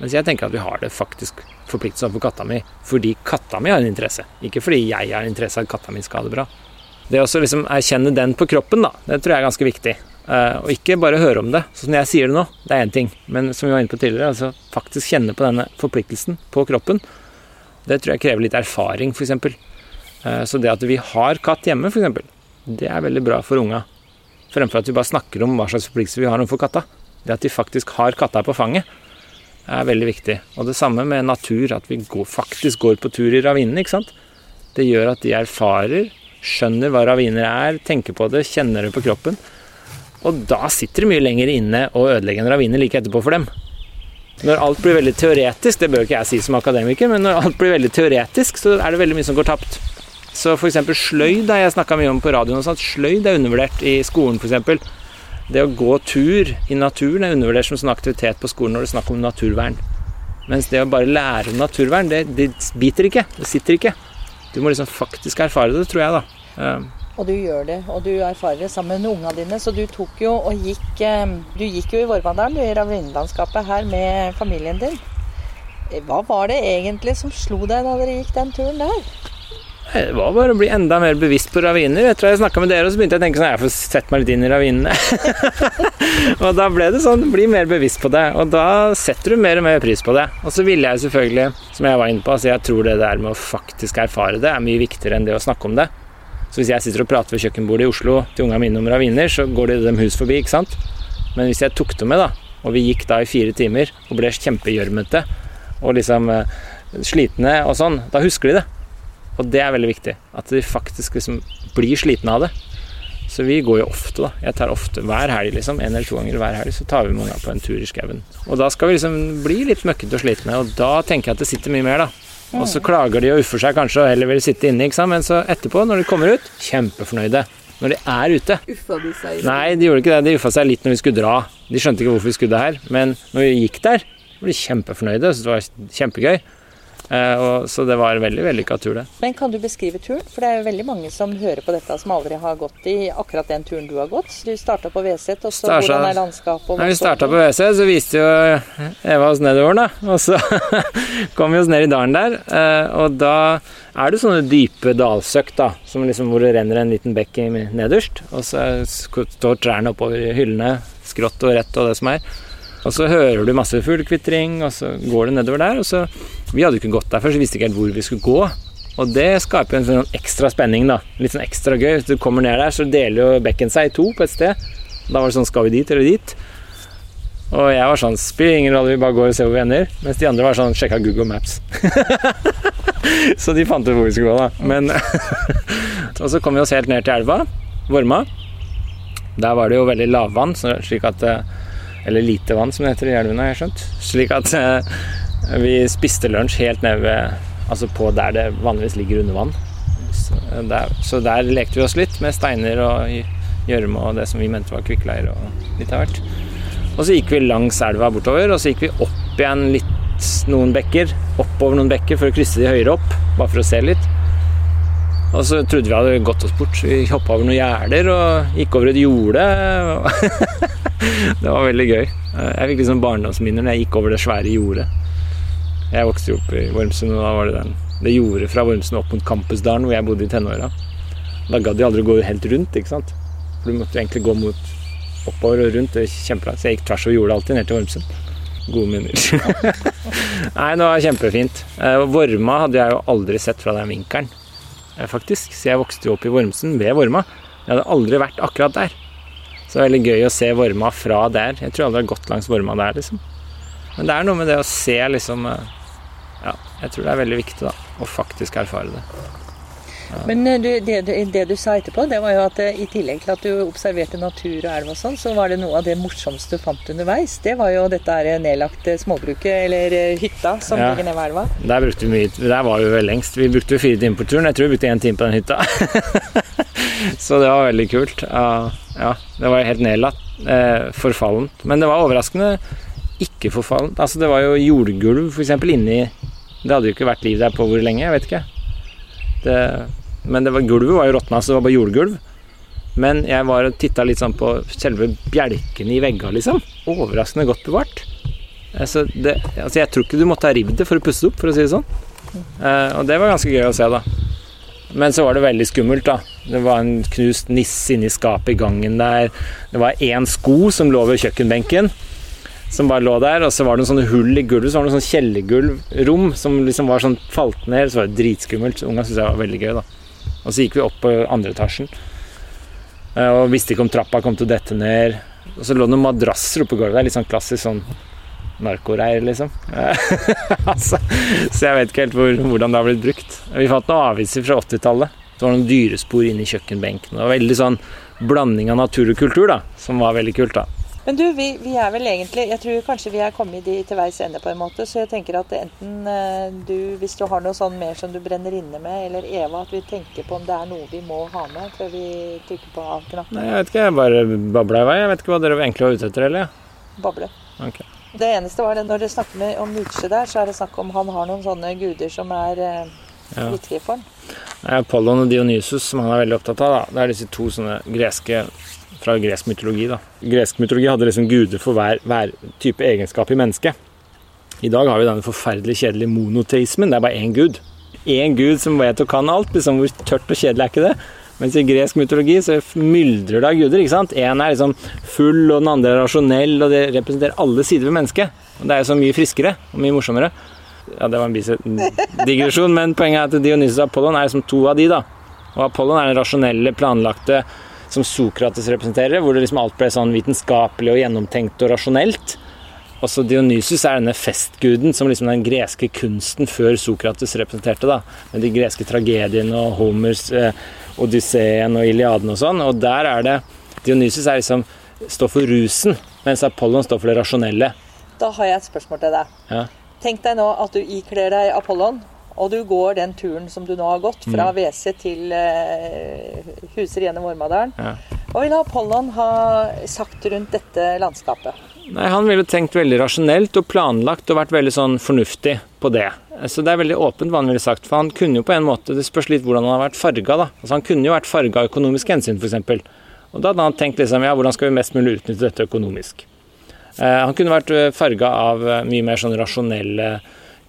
Mens jeg tenker at vi har det faktisk forpliktelse overfor katta mi fordi katta mi har en interesse. Ikke fordi jeg har en interesse av at katta mi skal ha det bra. Det å liksom erkjenne den på kroppen, da, det tror jeg er ganske viktig. Uh, og ikke bare høre om det. Som jeg sier det nå, det er én ting. Men som vi var inne på tidligere, altså faktisk kjenne på denne forpliktelsen på kroppen. Det tror jeg krever litt erfaring, f.eks. Uh, så det at vi har katt hjemme, f.eks., det er veldig bra for unga. Fremfor at vi bare snakker om hva slags forpliktelser vi har overfor katta. Det at de faktisk har katta på fanget, er veldig viktig. Og det samme med natur, at vi går, faktisk går på tur i ravinene. ikke sant? Det gjør at de erfarer skjønner hva raviner er, tenker på det, kjenner det på kroppen. Og da sitter det mye lenger inne å ødelegge en ravine like etterpå for dem. Når alt blir veldig teoretisk, det bør ikke jeg si som akademiker, men når alt blir veldig teoretisk, så er det veldig mye som går tapt. Så f.eks. sløyd har jeg snakka mye om på radioen. Sånn, sløyd er undervurdert i skolen, f.eks. Det å gå tur i naturen er undervurdert som sånn aktivitet på skolen når det er snakk om naturvern. Mens det å bare lære om naturvern, det, det biter ikke. Det sitter ikke. Du må liksom faktisk erfare det, tror jeg, da. Og du gjør det, og du erfarer det sammen med ungene dine. Så du tok jo og gikk Du gikk jo i Vormandalen, i ravinlandskapet her med familien din. Hva var det egentlig som slo deg da dere gikk den turen der? Det var bare å bli enda mer bevisst på raviner. Etter at jeg snakka med dere, så begynte jeg å tenke sånn Jeg får sette meg litt inn i ravinene. [LAUGHS] og da ble det sånn Bli mer bevisst på det. Og da setter du mer og mer pris på det. Og så ville jeg selvfølgelig, som jeg var inne på, altså jeg tror det der med å faktisk erfare det er mye viktigere enn det å snakke om det. Så hvis jeg sitter og prater ved kjøkkenbordet i Oslo til unga mine om raviner, så går det dem hus forbi, ikke sant. Men hvis jeg tok det med, da, og vi gikk da i fire timer og ble kjempegjørmete og liksom eh, slitne og sånn, da husker de det. Og det er veldig viktig. At de faktisk liksom blir slitne av det. Så vi går jo ofte, da. Jeg tar ofte hver helg, liksom. En eller to ganger hver helg så tar vi med på en tur i skauen. Og da skal vi liksom bli litt møkkete og slitne, og da tenker jeg at det sitter mye mer, da. Og så klager de og uffer seg kanskje og heller vil sitte inne, ikke sant. Men så etterpå, når de kommer ut, kjempefornøyde. Når de er ute. Uffa de seg? Ikke? Nei, de gjorde ikke det. De uffa seg litt når vi skulle dra. De skjønte ikke hvorfor vi skulle det her. Men når vi gikk der, ble de kjempefornøyde. Så det var kjempegøy. Eh, og, så det var en veldig vellykka tur, det. Men kan du beskrive turen? For det er jo veldig mange som hører på dette, som aldri har gått i akkurat den turen du har gått. Du starta på Veset, og så Starta, hvordan er landskapet? Når vi starta på Veset, så viste jo Eva oss nedover, da. Og så [LAUGHS] kom vi oss ned i dalen der. Eh, og da er det sånne dype dalsøkk, da, som liksom, hvor det renner en liten bekk nederst. Og så står trærne oppover hyllene, skrått og rett og det som er. Og så hører du masse fuglekvitring, og så går du nedover der. Og så Vi hadde jo ikke gått der før, så vi visste ikke helt hvor vi skulle gå. Og det skaper en sånn ekstra spenning, da. Litt sånn ekstra gøy. Hvis du kommer ned der, så deler jo bekken seg i to på et sted. Da var det sånn Skal vi dit eller dit? Og jeg var sånn Spiller ingen rolle, vi bare går og ser hvor vi ender. Mens de andre var sånn Sjekka Google Maps. [LAUGHS] så de fant ut hvor vi skulle gå, da. Men [LAUGHS] Og så kom vi oss helt ned til elva. Vorma. Der var det jo veldig lavvann, slik at Eller lite vann, som det heter i elvene, har jeg skjønt. Slik at vi spiste lunsj helt nede ved Altså på der det vanligvis ligger under vann. Så der, så der lekte vi oss litt med steiner og gjørme og det som vi mente var kvikkleir og litt av hvert. Og så gikk vi langs elva bortover, og så gikk vi opp igjen litt noen bekker. Oppover noen bekker for å krysse de høyere opp, bare for å se litt. Og så trodde vi hadde gått oss bort. Vi hoppa over noen gjerder og gikk over et jorde. [LAUGHS] det var veldig gøy. Jeg fikk liksom barndomsminner når jeg gikk over det svære jordet. Jeg vokste jo opp i Vormsund, og da var det den, det jordet fra Vormsund opp mot Campusdalen, hvor jeg bodde i tenåra. Da gadd de aldri gå helt rundt, ikke sant. For du måtte egentlig gå mot oppover og rundt. Det kjempebra. Så jeg gikk tvers over jordet alltid, ned til Vormsund. Gode minner. [LAUGHS] Nei, det var kjempefint. Vorma hadde jeg jo aldri sett fra den vinkelen, faktisk. Så jeg vokste jo opp i Vormsund ved Vorma. Jeg hadde aldri vært akkurat der. Så det er veldig gøy å se Vorma fra der. Jeg tror aldri jeg har gått langs Vorma der, liksom. Men det er noe med det å se liksom Ja, jeg tror det er veldig viktig, da. Å faktisk erfare det. Ja. Men du, det, det, du sa etterpå, det var jo at i tillegg til at du observerte natur og elv og sånn, så var det noe av det morsomste du fant underveis. Det var jo dette her nedlagte småbruket, eller hytta, som ja. ligger nede ved elva. Der brukte vi mye Der var vi vel lengst. Vi brukte jo fire timer på turen. Jeg tror vi brukte én time på den hytta. [LAUGHS] så det var veldig kult. Ja, ja det var helt nedlatt. Eh, forfallent. Men det var overraskende ikke forfallent. Altså, det var jo jordgulv f.eks. inni Det hadde jo ikke vært liv der på hvor lenge, jeg vet ikke. Det, men det var, gulvet var jo råtna, så det var bare jordgulv. Men jeg var og titta litt sånn på selve bjelkene i veggene, liksom. Overraskende godt bevart. Altså, det, altså, jeg tror ikke du måtte ha rivd det for å pusse det opp, for å si det sånn. Eh, og det var ganske gøy å se, da. Men så var det veldig skummelt, da. Det var en knust nisse inni skapet i gangen der. Det var én sko som lå ved kjøkkenbenken som bare lå der. Og så var det noen sånne hull i gulvet, så var det noen sånn kjellergulvrom som liksom var sånn falt ned. Så var det dritskummelt. Unga syntes jeg var veldig gøy, da. Og så gikk vi opp på andre etasjen. Eh, og visste ikke om trappa kom til å dette ned. Og så lå det noen madrasser oppå gulvet. der, Litt sånn klassisk sånn narkoreir, liksom. [LAUGHS] altså, så jeg vet ikke helt hvor, hvordan det har blitt brukt. Vi fant noen aviser fra 80-tallet. Det var noen dyrespor inni kjøkkenbenken. Det var veldig sånn blanding av natur og kultur, da, som var veldig kult. da. Men du, vi, vi, er vel egentlig Jeg tror kanskje vi er kommet til veis ende på en måte. Så jeg tenker at enten eh, du, hvis du har noe sånn mer som du brenner inne med, eller Eva, at vi tenker på om det er noe vi må ha med før vi trykker på av-knappen. Nei, jeg vet ikke. Jeg bare babla i vei. Jeg vet ikke hva dere egentlig var ute etter, eller? Bable. Okay. Det eneste var det når dere snakker med, om Nietzsche der, så er det snakk om han har noen sånne guder som er eh, ja. viktige for ham. Apollon og Dionysus som han er veldig opptatt av. Da. Det er disse to sånne greske fra gresk mytologi. da. Gresk mytologi hadde liksom guder for hver, hver, type egenskap i mennesket. I dag har vi denne forferdelig kjedelige monoteismen. Det er bare én gud. Én gud som vet og kan alt. liksom Hvor tørt og kjedelig er ikke det? Mens i gresk mytologi så myldrer det av guder. ikke sant? Én er liksom full, og den andre er rasjonell, og det representerer alle sider ved mennesket. Og Det er jo så mye friskere og mye morsommere. Ja, Det var en digresjon, men poenget er at Dionysus og Apollon er liksom to av de. da. Og Apollon er den rasjonelle, planlagte, som Sokrates representerer, hvor det liksom alt ble sånn vitenskapelig og gjennomtenkt og rasjonelt. Også Dionysus er denne festguden som liksom den greske kunsten før Sokrates representerte. da, Med de greske tragediene og Homers eh, Odysseen og Iliaden og sånn. Og der er det Dionysus er liksom, står for rusen, mens Apollon står for det rasjonelle. Da har jeg et spørsmål til deg. Ja. Tenk deg nå at du ikler deg Apollon, og du går den turen som du nå har gått, fra mm. WC til uh, huser gjennom Vormadalen. Ja. Hva ville Apollon ha sagt rundt dette landskapet? Nei, Han ville tenkt veldig rasjonelt og planlagt og vært veldig sånn fornuftig på det. Så det er veldig åpent hva han ville sagt. For han kunne jo på en måte Det spørs litt hvordan han har vært farga, da. Altså, han kunne jo vært farga av økonomisk hensyn, f.eks. Og da hadde han tenkt liksom ja, hvordan skal vi mest mulig utnytte dette økonomisk. Eh, han kunne vært eh, farga av eh, mye mer sånn rasjonelle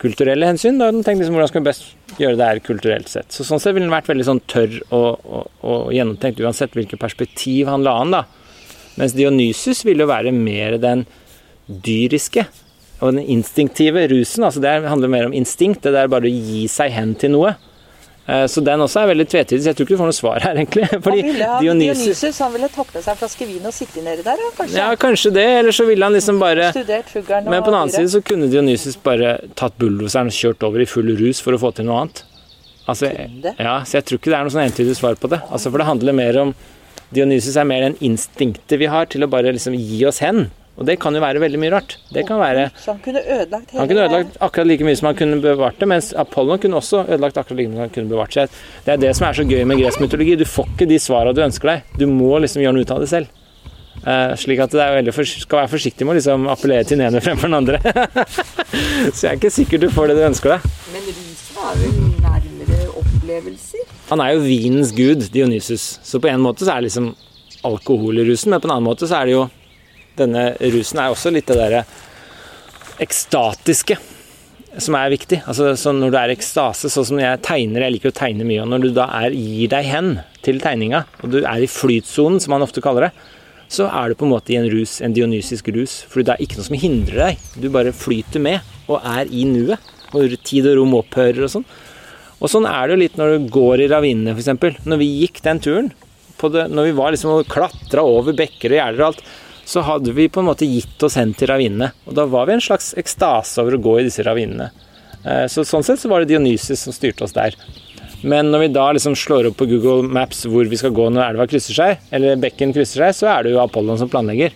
kulturelle hensyn. Da hadde han tenkt liksom, hvordan skal vi best gjøre det her kulturelt sett. Så Sånn sett ville han vært veldig sånn tørr og, og, og gjennomtenkt uansett hvilket perspektiv han la an. da. Mens Dionysus ville jo være mer den dyriske. Og den instinktive rusen, altså det handler mer om instinkt. Det er bare å gi seg hen til noe. Eh, Så den også er veldig tvetydig, så jeg tror ikke du får noe svar her, egentlig. [LAUGHS] Fordi han ville ha Dionysus Dionysus, han ville tatt med seg en flaske vin og sitte nedi der, kanskje. Ja, kanskje det, eller så ville han liksom bare Studert fuglen Men på den annen side så kunne Dionysus bare tatt bulldoseren og kjørt over i full rus for å få til noe annet. Altså, ja, så jeg tror ikke det er noe sånn entydig svar på det. Altså, for det handler mer om Dionysus er mer den instinktet vi har til å bare liksom gi oss hen. Og det kan jo være veldig mye rart. Det kan være Så han kunne ødelagt hele Han kunne ødelagt akkurat like mye som han kunne bevart det, mens Apollon kunne også ødelagt akkurat like mye som han kunne bevart seg. Det er det som er så gøy med gresk mytologi. Du får ikke de svarene du ønsker deg. Du må liksom gjøre noe ut av det selv. Uh, slik at det er veldig for, skal være forsiktig med å liksom appellere til den ene fremfor den andre. [LAUGHS] så jeg er ikke sikker du får det du ønsker deg. Men rusen var vel nærmere opplevelser? Han er jo vinens gud, Dionysus. Så på en måte så er det liksom alkohol i rusen, men på en annen måte så er det jo Denne rusen er også litt det derre ekstatiske som er viktig. Altså så Når du er i ekstase, sånn som jeg tegner, jeg liker å tegne mye, og når du da er, gir deg hen til tegninga, og du er i flytsonen, som han ofte kaller det, så er du på en måte i en rus, en dionysisk rus. Fordi det er ikke noe som hindrer deg. Du bare flyter med og er i nuet. Og tid og rom opphører og sånn. Og sånn er det jo litt når du går i ravinene, f.eks. Når vi gikk den turen, det, når vi var liksom og klatra over bekker og gjerder og alt, så hadde vi på en måte gitt oss hen til ravinene. Og da var vi en slags ekstase over å gå i disse ravinene. Eh, Så sånn sett så var det Dionysus som styrte oss der. Men når vi da liksom slår opp på Google Maps hvor vi skal gå når elva krysser seg, eller bekken krysser seg, så er det jo Apollon som planlegger.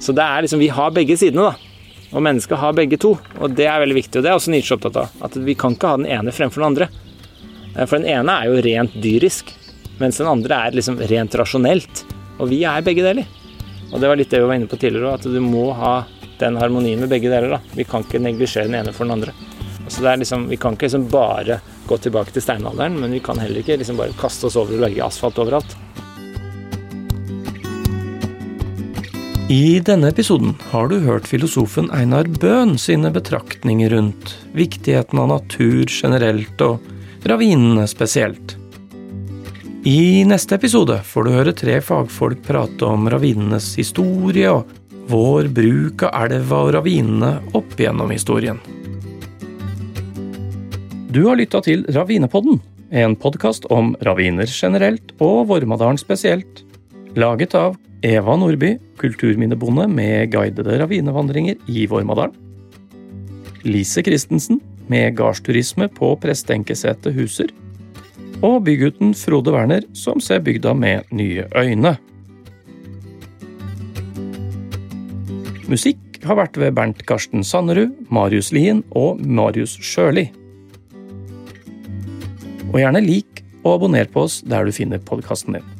Så det er liksom, vi har begge sidene, da. Og mennesket har begge to. Og det er veldig viktig, og det er også Nietzsche opptatt av. At vi kan ikke ha den ene fremfor den andre. Eh, For den ene er jo rent dyrisk, mens den andre er liksom rent rasjonelt. Og vi er begge deler. Og det var litt det vi var inne på tidligere, at du må ha den harmonien med begge deler. da. Vi kan ikke neglisjere den ene for den andre. Så det er liksom, Vi kan ikke liksom bare gå tilbake til steinalderen, men vi kan heller ikke liksom bare kaste oss over og legge asfalt overalt. I denne episoden har du hørt filosofen Einar Bøhn sine betraktninger rundt viktigheten av natur generelt og ravinene spesielt. I neste episode får du høre tre fagfolk prate om ravinenes historie og vår bruk av elva og ravinene opp gjennom historien. Du har lytta til Ravinepodden, en podkast om raviner generelt og Vormadalen spesielt. Laget av Eva Nordby, kulturminnebonde med guidede ravinevandringer i Vormadalen. Lise Christensen, med gardsturisme på Prestenkesetet Huser. Og bygutten Frode Werner, som ser bygda med nye øyne. Musikk har vært ved Bernt Karsten Sannerud, Marius Lien og Marius Sjøli. Og gjerne lik og abonner på oss der du finner podkasten din.